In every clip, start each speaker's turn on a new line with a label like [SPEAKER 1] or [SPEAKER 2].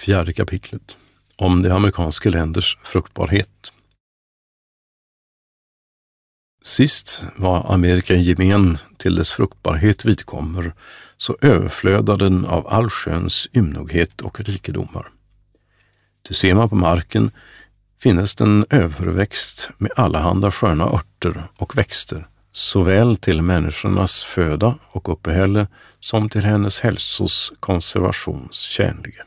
[SPEAKER 1] Fjärde kapitlet om de amerikanska länders fruktbarhet. Sist vad Amerika i gemen till dess fruktbarhet vidkommer, så överflödar den av allsköns ymnoghet och rikedomar. Ty ser man på marken finnes den överväxt med allehanda sköna örter och växter, såväl till människornas föda och uppehälle som till hennes hälsos konservations tjänlige.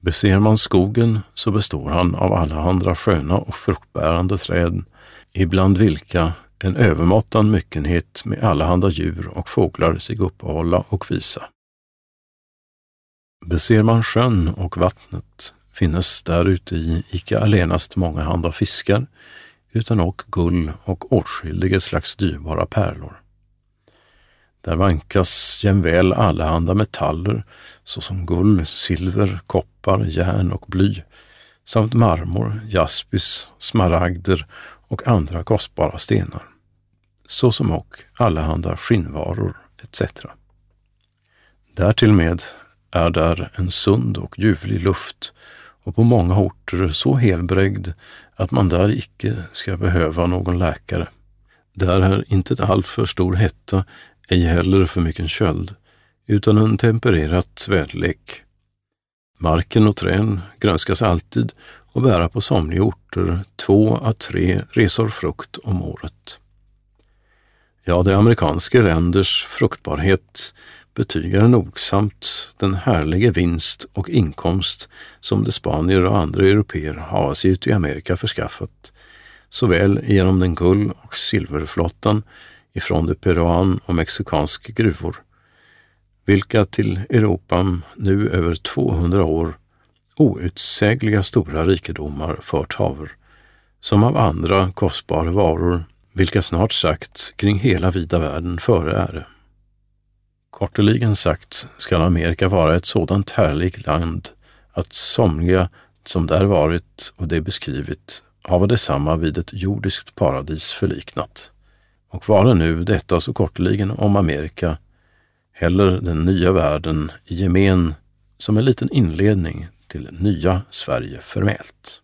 [SPEAKER 1] Beser man skogen så består han av allehanda sköna och fruktbärande träd, ibland vilka en övermåttan myckenhet med allehanda djur och fåglar sig uppehålla och visa. Beser man sjön och vattnet finnes därute i icke allenast många handa fiskar, utan och gull och åtskilliga slags dyrbara pärlor. Där vankas jämväl allehanda metaller såsom guld, silver, koppar, järn och bly samt marmor, jaspis, smaragder och andra kostbara stenar, såsom och allehanda skinnvaror etc. Därtill med är där en sund och ljuvlig luft och på många orter så helbrägd att man där icke ska behöva någon läkare. Där är inte ett alltför stor hetta, ej heller för mycket köld, utan en tempererat väderlek. Marken och trän grönskas alltid och bära på somliga orter två à tre resor frukt om året. Ja, de amerikanska länders fruktbarhet betygar nogsamt den härliga vinst och inkomst som de spanier och andra europeer har sig ut i Amerika förskaffat, såväl genom den guld och silverflottan ifrån de peruan och mexikanska gruvor, vilka till Europa nu över 200 år outsägliga stora rikedomar fört haver, som av andra kostbara varor, vilka snart sagt kring hela vida världen före äre. Korteligen sagt skall Amerika vara ett sådant härligt land att somliga som där varit och det beskrivit hava detsamma vid ett jordiskt paradis förliknat. Och vara nu detta så korteligen om Amerika, heller den nya världen i gemen som en liten inledning till nya Sverige förmält.